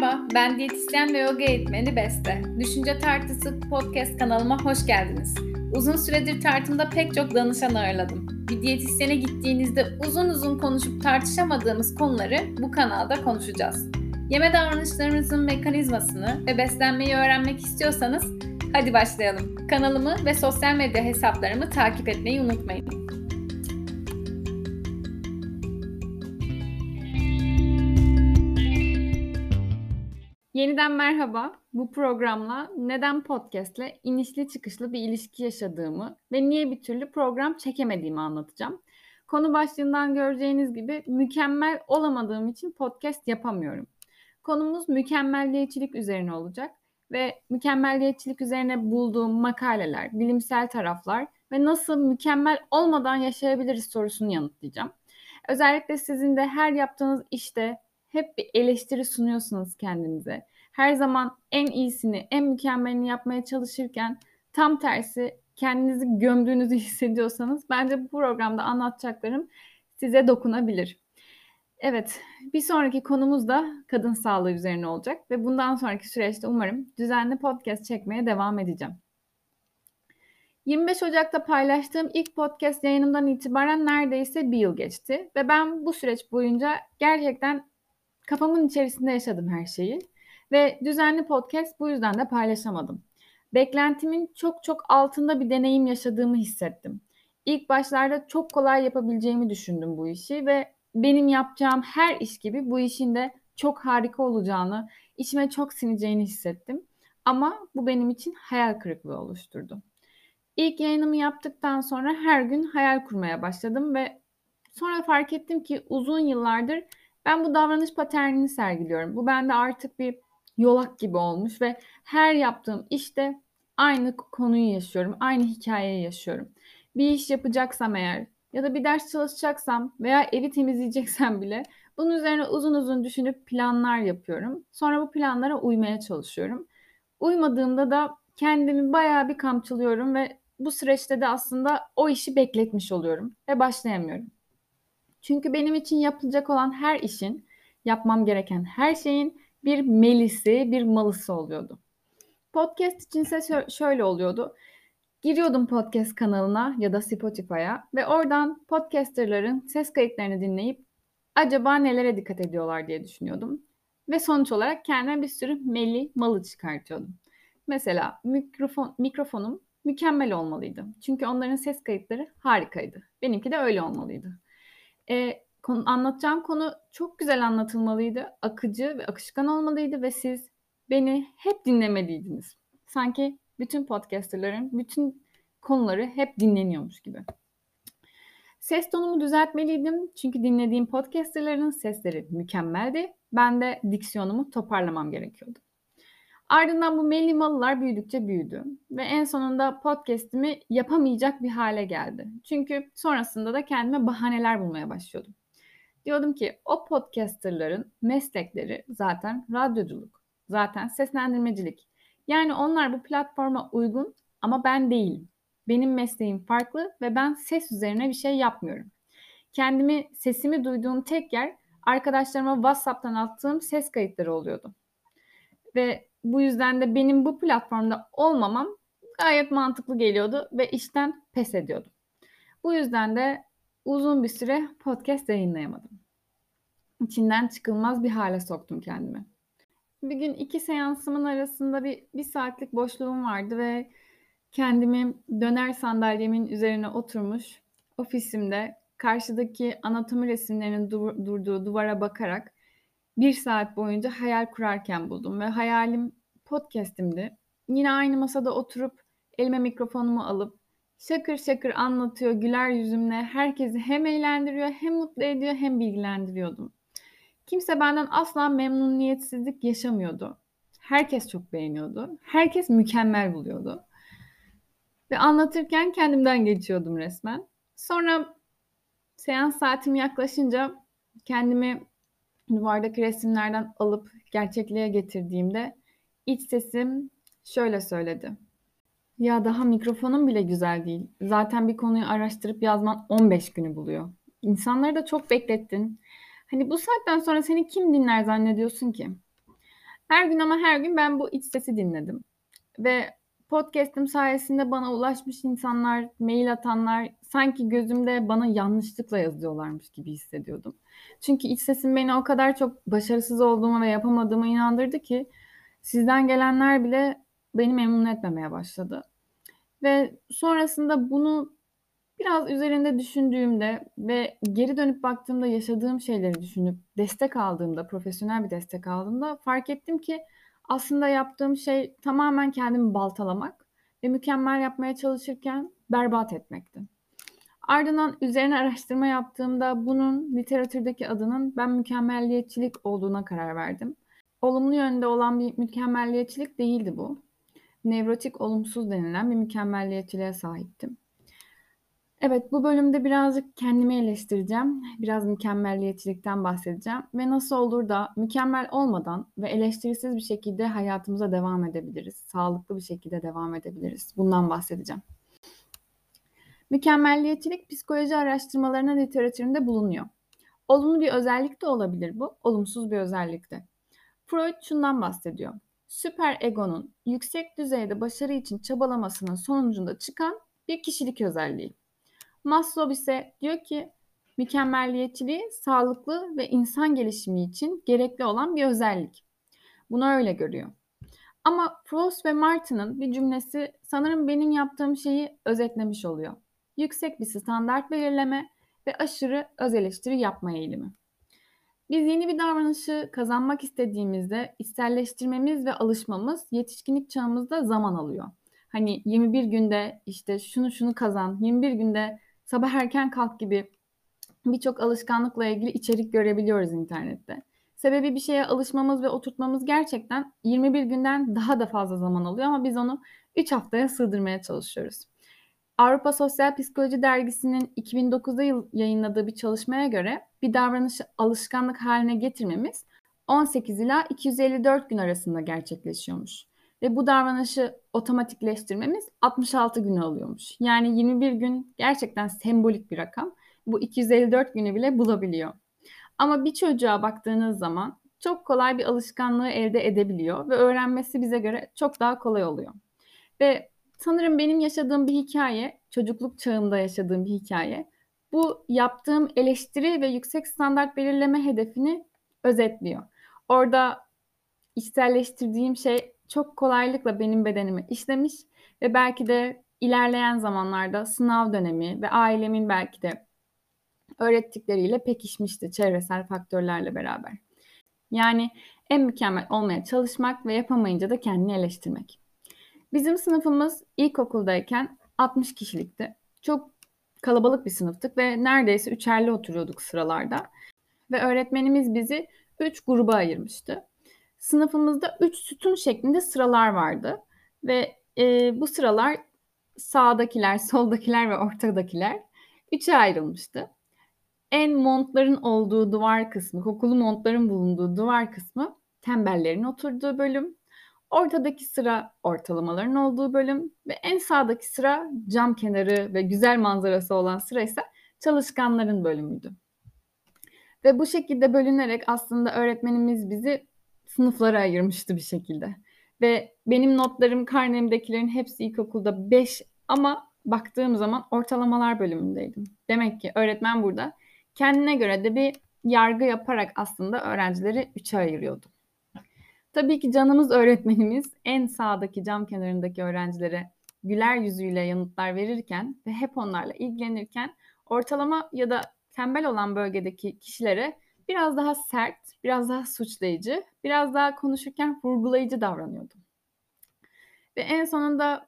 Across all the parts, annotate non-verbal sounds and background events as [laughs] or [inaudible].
Merhaba, ben diyetisyen ve yoga eğitmeni Beste. Düşünce Tartısı podcast kanalıma hoş geldiniz. Uzun süredir tartımda pek çok danışan ağırladım. Bir diyetisyene gittiğinizde uzun uzun konuşup tartışamadığımız konuları bu kanalda konuşacağız. Yeme davranışlarımızın mekanizmasını ve beslenmeyi öğrenmek istiyorsanız hadi başlayalım. Kanalımı ve sosyal medya hesaplarımı takip etmeyi unutmayın. Yeniden merhaba. Bu programla neden podcast'le inişli çıkışlı bir ilişki yaşadığımı ve niye bir türlü program çekemediğimi anlatacağım. Konu başlığından göreceğiniz gibi mükemmel olamadığım için podcast yapamıyorum. Konumuz mükemmelliyetçilik üzerine olacak ve mükemmelliyetçilik üzerine bulduğum makaleler, bilimsel taraflar ve nasıl mükemmel olmadan yaşayabiliriz sorusunu yanıtlayacağım. Özellikle sizin de her yaptığınız işte hep bir eleştiri sunuyorsunuz kendinize. Her zaman en iyisini, en mükemmelini yapmaya çalışırken tam tersi kendinizi gömdüğünüzü [laughs] hissediyorsanız bence bu programda anlatacaklarım size dokunabilir. Evet, bir sonraki konumuz da kadın sağlığı üzerine olacak ve bundan sonraki süreçte umarım düzenli podcast çekmeye devam edeceğim. 25 Ocak'ta paylaştığım ilk podcast yayınımdan itibaren neredeyse bir yıl geçti ve ben bu süreç boyunca gerçekten Kafamın içerisinde yaşadım her şeyi ve düzenli podcast bu yüzden de paylaşamadım. Beklentimin çok çok altında bir deneyim yaşadığımı hissettim. İlk başlarda çok kolay yapabileceğimi düşündüm bu işi ve benim yapacağım her iş gibi bu işin de çok harika olacağını, içime çok sineceğini hissettim. Ama bu benim için hayal kırıklığı oluşturdu. İlk yayınımı yaptıktan sonra her gün hayal kurmaya başladım ve sonra fark ettim ki uzun yıllardır ben bu davranış paternini sergiliyorum. Bu bende artık bir yolak gibi olmuş ve her yaptığım işte aynı konuyu yaşıyorum. Aynı hikayeyi yaşıyorum. Bir iş yapacaksam eğer ya da bir ders çalışacaksam veya evi temizleyeceksem bile bunun üzerine uzun uzun düşünüp planlar yapıyorum. Sonra bu planlara uymaya çalışıyorum. Uymadığımda da kendimi bayağı bir kamçılıyorum ve bu süreçte de aslında o işi bekletmiş oluyorum ve başlayamıyorum. Çünkü benim için yapılacak olan her işin, yapmam gereken her şeyin bir melisi, bir malısı oluyordu. Podcast içinse şöyle oluyordu. Giriyordum podcast kanalına ya da Spotify'a ve oradan podcasterların ses kayıtlarını dinleyip acaba nelere dikkat ediyorlar diye düşünüyordum. Ve sonuç olarak kendime bir sürü meli malı çıkartıyordum. Mesela mikrofon, mikrofonum mükemmel olmalıydı. Çünkü onların ses kayıtları harikaydı. Benimki de öyle olmalıydı. E, konu, anlatacağım konu çok güzel anlatılmalıydı. Akıcı ve akışkan olmalıydı ve siz beni hep dinlemeliydiniz. Sanki bütün podcasterların bütün konuları hep dinleniyormuş gibi. Ses tonumu düzeltmeliydim çünkü dinlediğim podcasterların sesleri mükemmeldi. Ben de diksiyonumu toparlamam gerekiyordu. Ardından bu Melli Malılar büyüdükçe büyüdü ve en sonunda podcast'imi yapamayacak bir hale geldi. Çünkü sonrasında da kendime bahaneler bulmaya başlıyordum. Diyordum ki o podcasterların meslekleri zaten radyoculuk, zaten seslendirmecilik. Yani onlar bu platforma uygun ama ben değilim. Benim mesleğim farklı ve ben ses üzerine bir şey yapmıyorum. Kendimi, sesimi duyduğum tek yer arkadaşlarıma WhatsApp'tan attığım ses kayıtları oluyordu. Ve bu yüzden de benim bu platformda olmamam gayet mantıklı geliyordu ve işten pes ediyordum. Bu yüzden de uzun bir süre podcast yayınlayamadım. İçinden çıkılmaz bir hale soktum kendimi. Bir gün iki seansımın arasında bir, bir saatlik boşluğum vardı ve kendimi döner sandalyemin üzerine oturmuş ofisimde karşıdaki anatomi resimlerinin dur- durduğu duvara bakarak bir saat boyunca hayal kurarken buldum ve hayalim podcast'imdi. Yine aynı masada oturup elime mikrofonumu alıp şakır şakır anlatıyor güler yüzümle herkesi hem eğlendiriyor hem mutlu ediyor hem bilgilendiriyordum. Kimse benden asla memnuniyetsizlik yaşamıyordu. Herkes çok beğeniyordu. Herkes mükemmel buluyordu. Ve anlatırken kendimden geçiyordum resmen. Sonra seans saatim yaklaşınca kendimi duvardaki resimlerden alıp gerçekliğe getirdiğimde iç sesim şöyle söyledi. Ya daha mikrofonun bile güzel değil. Zaten bir konuyu araştırıp yazman 15 günü buluyor. İnsanları da çok beklettin. Hani bu saatten sonra seni kim dinler zannediyorsun ki? Her gün ama her gün ben bu iç sesi dinledim. Ve podcast'im sayesinde bana ulaşmış insanlar, mail atanlar sanki gözümde bana yanlışlıkla yazıyorlarmış gibi hissediyordum. Çünkü iç sesim beni o kadar çok başarısız olduğuma ve yapamadığıma inandırdı ki sizden gelenler bile beni memnun etmemeye başladı. Ve sonrasında bunu biraz üzerinde düşündüğümde ve geri dönüp baktığımda yaşadığım şeyleri düşünüp destek aldığımda, profesyonel bir destek aldığımda fark ettim ki aslında yaptığım şey tamamen kendimi baltalamak ve mükemmel yapmaya çalışırken berbat etmekti. Ardından üzerine araştırma yaptığımda bunun literatürdeki adının ben mükemmelliyetçilik olduğuna karar verdim. Olumlu yönde olan bir mükemmelliyetçilik değildi bu. Nevrotik olumsuz denilen bir mükemmelliyetçiliğe sahiptim. Evet, bu bölümde birazcık kendimi eleştireceğim. Biraz mükemmelliyetçilikten bahsedeceğim ve nasıl olur da mükemmel olmadan ve eleştirisiz bir şekilde hayatımıza devam edebiliriz. Sağlıklı bir şekilde devam edebiliriz. Bundan bahsedeceğim. Mükemmelliyetçilik psikoloji araştırmalarının literatüründe bulunuyor. Olumlu bir özellik de olabilir bu, olumsuz bir özellik de. Freud şundan bahsediyor. Süper egonun yüksek düzeyde başarı için çabalamasının sonucunda çıkan bir kişilik özelliği. Maslow ise diyor ki mükemmelliyetçiliği sağlıklı ve insan gelişimi için gerekli olan bir özellik. Bunu öyle görüyor. Ama Frost ve Martin'ın bir cümlesi sanırım benim yaptığım şeyi özetlemiş oluyor. Yüksek bir standart belirleme ve aşırı öz eleştiri yapma eğilimi. Biz yeni bir davranışı kazanmak istediğimizde içselleştirmemiz ve alışmamız yetişkinlik çağımızda zaman alıyor. Hani 21 günde işte şunu şunu kazan, 21 günde sabah erken kalk gibi birçok alışkanlıkla ilgili içerik görebiliyoruz internette. Sebebi bir şeye alışmamız ve oturtmamız gerçekten 21 günden daha da fazla zaman alıyor ama biz onu 3 haftaya sığdırmaya çalışıyoruz. Avrupa Sosyal Psikoloji Dergisi'nin 2009'da yayınladığı bir çalışmaya göre bir davranışı alışkanlık haline getirmemiz 18 ila 254 gün arasında gerçekleşiyormuş. Ve bu davranışı otomatikleştirmemiz 66 gün alıyormuş. Yani 21 gün gerçekten sembolik bir rakam. Bu 254 günü bile bulabiliyor. Ama bir çocuğa baktığınız zaman çok kolay bir alışkanlığı elde edebiliyor ve öğrenmesi bize göre çok daha kolay oluyor. Ve sanırım benim yaşadığım bir hikaye, çocukluk çağımda yaşadığım bir hikaye. Bu yaptığım eleştiri ve yüksek standart belirleme hedefini özetliyor. Orada içselleştirdiğim şey çok kolaylıkla benim bedenime işlemiş ve belki de ilerleyen zamanlarda sınav dönemi ve ailemin belki de öğrettikleriyle pekişmişti çevresel faktörlerle beraber. Yani en mükemmel olmaya çalışmak ve yapamayınca da kendini eleştirmek. Bizim sınıfımız ilkokuldayken 60 kişilikti. Çok kalabalık bir sınıftık ve neredeyse üçerli oturuyorduk sıralarda. Ve öğretmenimiz bizi 3 gruba ayırmıştı sınıfımızda üç sütun şeklinde sıralar vardı. Ve e, bu sıralar sağdakiler, [laughs] soldakiler ve ortadakiler üçe ayrılmıştı. En montların olduğu duvar kısmı, kokulu montların bulunduğu duvar kısmı tembellerin oturduğu bölüm. Ortadaki sıra ortalamaların olduğu bölüm ve en sağdaki sıra cam kenarı ve güzel manzarası olan sıra ise çalışkanların bölümüydü. Ve bu şekilde bölünerek aslında öğretmenimiz bizi sınıflara ayırmıştı bir şekilde. Ve benim notlarım karnemdekilerin hepsi ilkokulda 5 ama baktığım zaman ortalamalar bölümündeydim. Demek ki öğretmen burada kendine göre de bir yargı yaparak aslında öğrencileri üçe ayırıyordu. Tabii ki canımız öğretmenimiz en sağdaki cam kenarındaki öğrencilere güler yüzüyle yanıtlar verirken ve hep onlarla ilgilenirken ortalama ya da tembel olan bölgedeki kişilere biraz daha sert, biraz daha suçlayıcı, biraz daha konuşurken vurgulayıcı davranıyordum. Ve en sonunda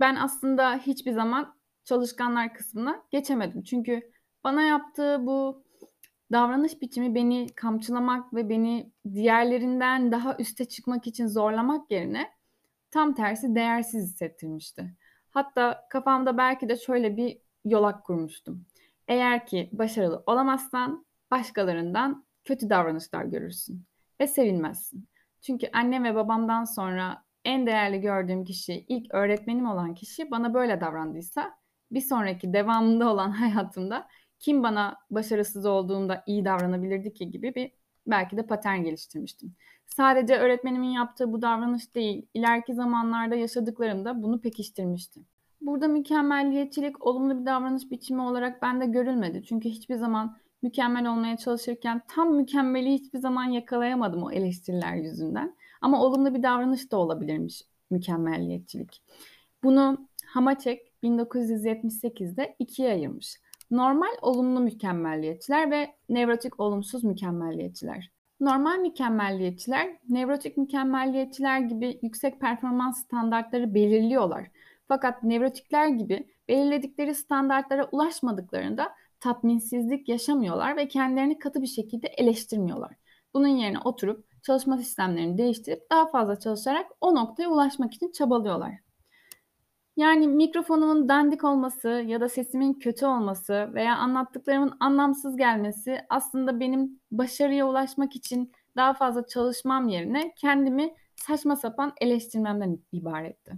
ben aslında hiçbir zaman çalışkanlar kısmına geçemedim. Çünkü bana yaptığı bu davranış biçimi beni kamçılamak ve beni diğerlerinden daha üste çıkmak için zorlamak yerine tam tersi değersiz hissettirmişti. Hatta kafamda belki de şöyle bir yolak kurmuştum. Eğer ki başarılı olamazsan başkalarından kötü davranışlar görürsün ve sevinmezsin. Çünkü annem ve babamdan sonra en değerli gördüğüm kişi, ilk öğretmenim olan kişi bana böyle davrandıysa bir sonraki devamında olan [laughs] hayatımda kim bana başarısız olduğumda iyi davranabilirdi ki gibi bir belki de patern geliştirmiştim. Sadece öğretmenimin yaptığı bu davranış değil, ileriki zamanlarda yaşadıklarımda bunu pekiştirmişti. Burada mükemmelliyetçilik olumlu bir davranış biçimi olarak bende görülmedi. Çünkü hiçbir zaman mükemmel olmaya çalışırken tam mükemmeli hiçbir zaman yakalayamadım o eleştiriler yüzünden. Ama olumlu bir davranış da olabilirmiş mükemmelliyetçilik. Bunu Hamaçek 1978'de ikiye ayırmış. Normal olumlu mükemmelliyetçiler ve nevrotik olumsuz mükemmelliyetçiler. Normal mükemmelliyetçiler, nevrotik mükemmelliyetçiler gibi yüksek performans standartları belirliyorlar. Fakat nevrotikler gibi belirledikleri standartlara ulaşmadıklarında tatminsizlik yaşamıyorlar ve kendilerini katı bir şekilde eleştirmiyorlar. Bunun yerine oturup çalışma sistemlerini değiştirip daha fazla çalışarak o noktaya ulaşmak için çabalıyorlar. Yani mikrofonumun dandik olması ya da sesimin kötü olması veya anlattıklarımın anlamsız gelmesi aslında benim başarıya ulaşmak için daha fazla çalışmam yerine kendimi saçma sapan eleştirmemden ibaretti.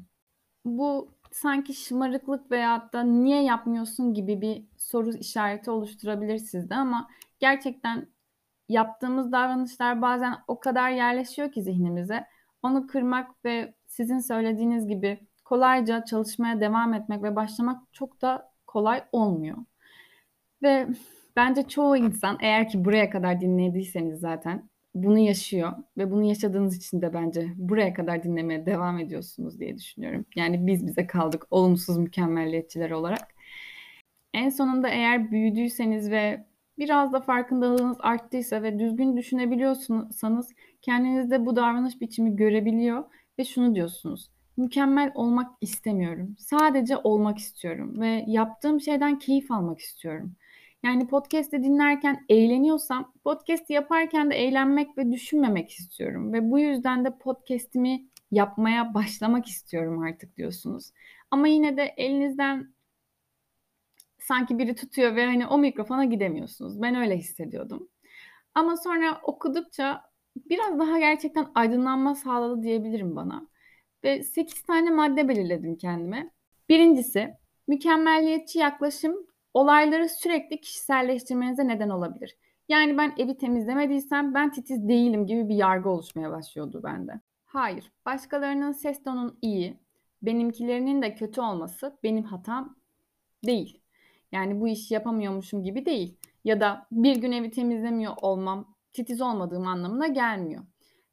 Bu sanki şımarıklık veya da niye yapmıyorsun gibi bir soru işareti oluşturabilir sizde ama gerçekten yaptığımız davranışlar bazen o kadar yerleşiyor ki zihnimize. Onu kırmak ve sizin söylediğiniz gibi kolayca çalışmaya devam etmek ve başlamak çok da kolay olmuyor. Ve bence çoğu insan eğer ki buraya kadar dinlediyseniz zaten bunu yaşıyor ve bunu yaşadığınız için de bence buraya kadar dinlemeye devam ediyorsunuz diye düşünüyorum. Yani biz bize kaldık olumsuz mükemmelliyetçiler olarak. En sonunda eğer büyüdüyseniz ve biraz da farkındalığınız arttıysa ve düzgün düşünebiliyorsanız kendinizde bu davranış biçimi görebiliyor ve şunu diyorsunuz. Mükemmel olmak istemiyorum. Sadece olmak istiyorum ve yaptığım şeyden keyif almak istiyorum. Yani podcast'i dinlerken eğleniyorsam podcast yaparken de eğlenmek ve düşünmemek istiyorum. Ve bu yüzden de podcast'imi yapmaya başlamak istiyorum artık diyorsunuz. Ama yine de elinizden sanki biri tutuyor ve hani o mikrofona gidemiyorsunuz. Ben öyle hissediyordum. Ama sonra okudukça biraz daha gerçekten aydınlanma sağladı diyebilirim bana. Ve 8 tane madde belirledim kendime. Birincisi, mükemmelliyetçi yaklaşım olayları sürekli kişiselleştirmenize neden olabilir. Yani ben evi temizlemediysem ben titiz değilim gibi bir yargı oluşmaya başlıyordu bende. Hayır, başkalarının ses tonun iyi, benimkilerinin de kötü olması benim hatam değil. Yani bu işi yapamıyormuşum gibi değil. Ya da bir gün evi temizlemiyor olmam titiz olmadığım anlamına gelmiyor.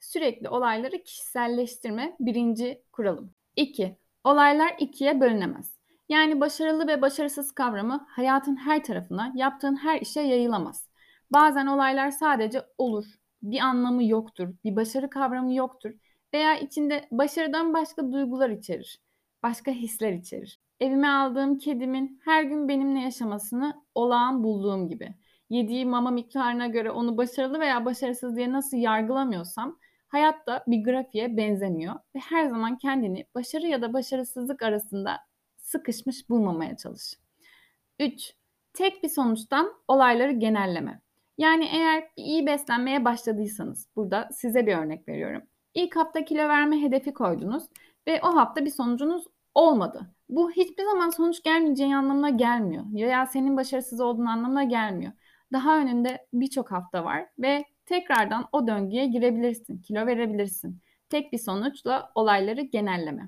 Sürekli olayları kişiselleştirme birinci kuralım. İki, olaylar ikiye bölünemez. Yani başarılı ve başarısız kavramı hayatın her tarafına, yaptığın her işe yayılamaz. Bazen olaylar sadece olur, bir anlamı yoktur, bir başarı kavramı yoktur veya içinde başarıdan başka duygular içerir, başka hisler içerir. Evime aldığım kedimin her gün benimle yaşamasını olağan bulduğum gibi. Yediği mama miktarına göre onu başarılı veya başarısız diye nasıl yargılamıyorsam hayat da bir grafiğe benzemiyor ve her zaman kendini başarı ya da başarısızlık arasında sıkışmış bulmamaya çalış. 3. Tek bir sonuçtan olayları genelleme. Yani eğer iyi beslenmeye başladıysanız, burada size bir örnek veriyorum. İlk hafta kilo verme hedefi koydunuz ve o hafta bir sonucunuz olmadı. Bu hiçbir zaman sonuç gelmeyeceği anlamına gelmiyor. Ya senin başarısız olduğun anlamına gelmiyor. Daha önünde birçok hafta var ve tekrardan o döngüye girebilirsin, kilo verebilirsin. Tek bir sonuçla olayları genelleme.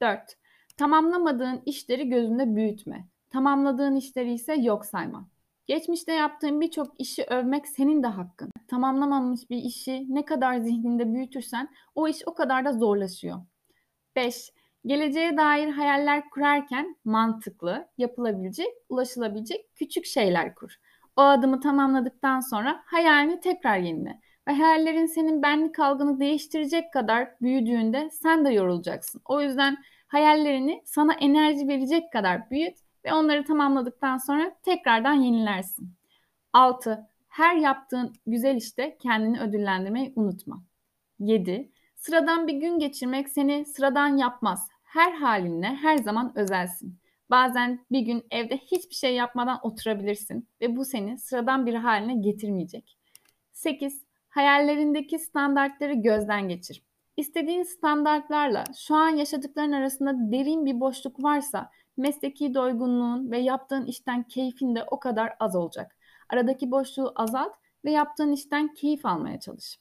4. Tamamlamadığın işleri gözünde büyütme. Tamamladığın işleri ise yok sayma. Geçmişte yaptığın birçok işi övmek senin de hakkın. Tamamlamamış bir işi ne kadar zihninde büyütürsen o iş o kadar da zorlaşıyor. 5. Geleceğe dair hayaller kurarken mantıklı, yapılabilecek, ulaşılabilecek küçük şeyler kur. O adımı tamamladıktan sonra hayalini tekrar yenile. Ve hayallerin senin benlik algını değiştirecek kadar büyüdüğünde sen de yorulacaksın. O yüzden hayallerini sana enerji verecek kadar büyüt ve onları tamamladıktan sonra tekrardan yenilersin. 6. Her yaptığın güzel işte kendini ödüllendirmeyi unutma. 7. Sıradan bir gün geçirmek seni sıradan yapmaz. Her halinle her zaman özelsin. Bazen bir gün evde hiçbir şey yapmadan oturabilirsin ve bu seni sıradan bir haline getirmeyecek. 8. Hayallerindeki standartları gözden geçir. İstediğin standartlarla şu an yaşadıkların arasında derin bir boşluk varsa mesleki doygunluğun ve yaptığın işten keyfin de o kadar az olacak. Aradaki boşluğu azalt ve yaptığın işten keyif almaya çalış.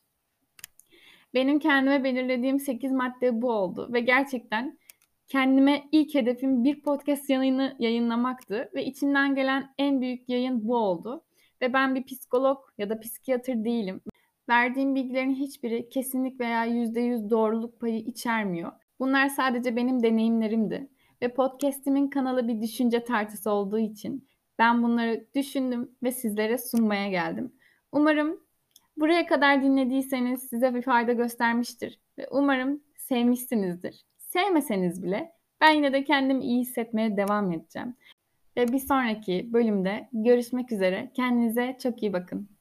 Benim kendime belirlediğim 8 madde bu oldu ve gerçekten kendime ilk hedefim bir podcast yayını yayınlamaktı ve içinden gelen en büyük yayın bu oldu. Ve ben bir psikolog ya da psikiyatr değilim. Verdiğim bilgilerin hiçbiri kesinlik veya %100 doğruluk payı içermiyor. Bunlar sadece benim deneyimlerimdi. Ve podcastimin kanalı bir düşünce tartısı olduğu için ben bunları düşündüm ve sizlere sunmaya geldim. Umarım buraya kadar dinlediyseniz size bir fayda göstermiştir. Ve umarım sevmişsinizdir. Sevmeseniz bile ben yine de kendimi iyi hissetmeye devam edeceğim. Ve bir sonraki bölümde görüşmek üzere. Kendinize çok iyi bakın.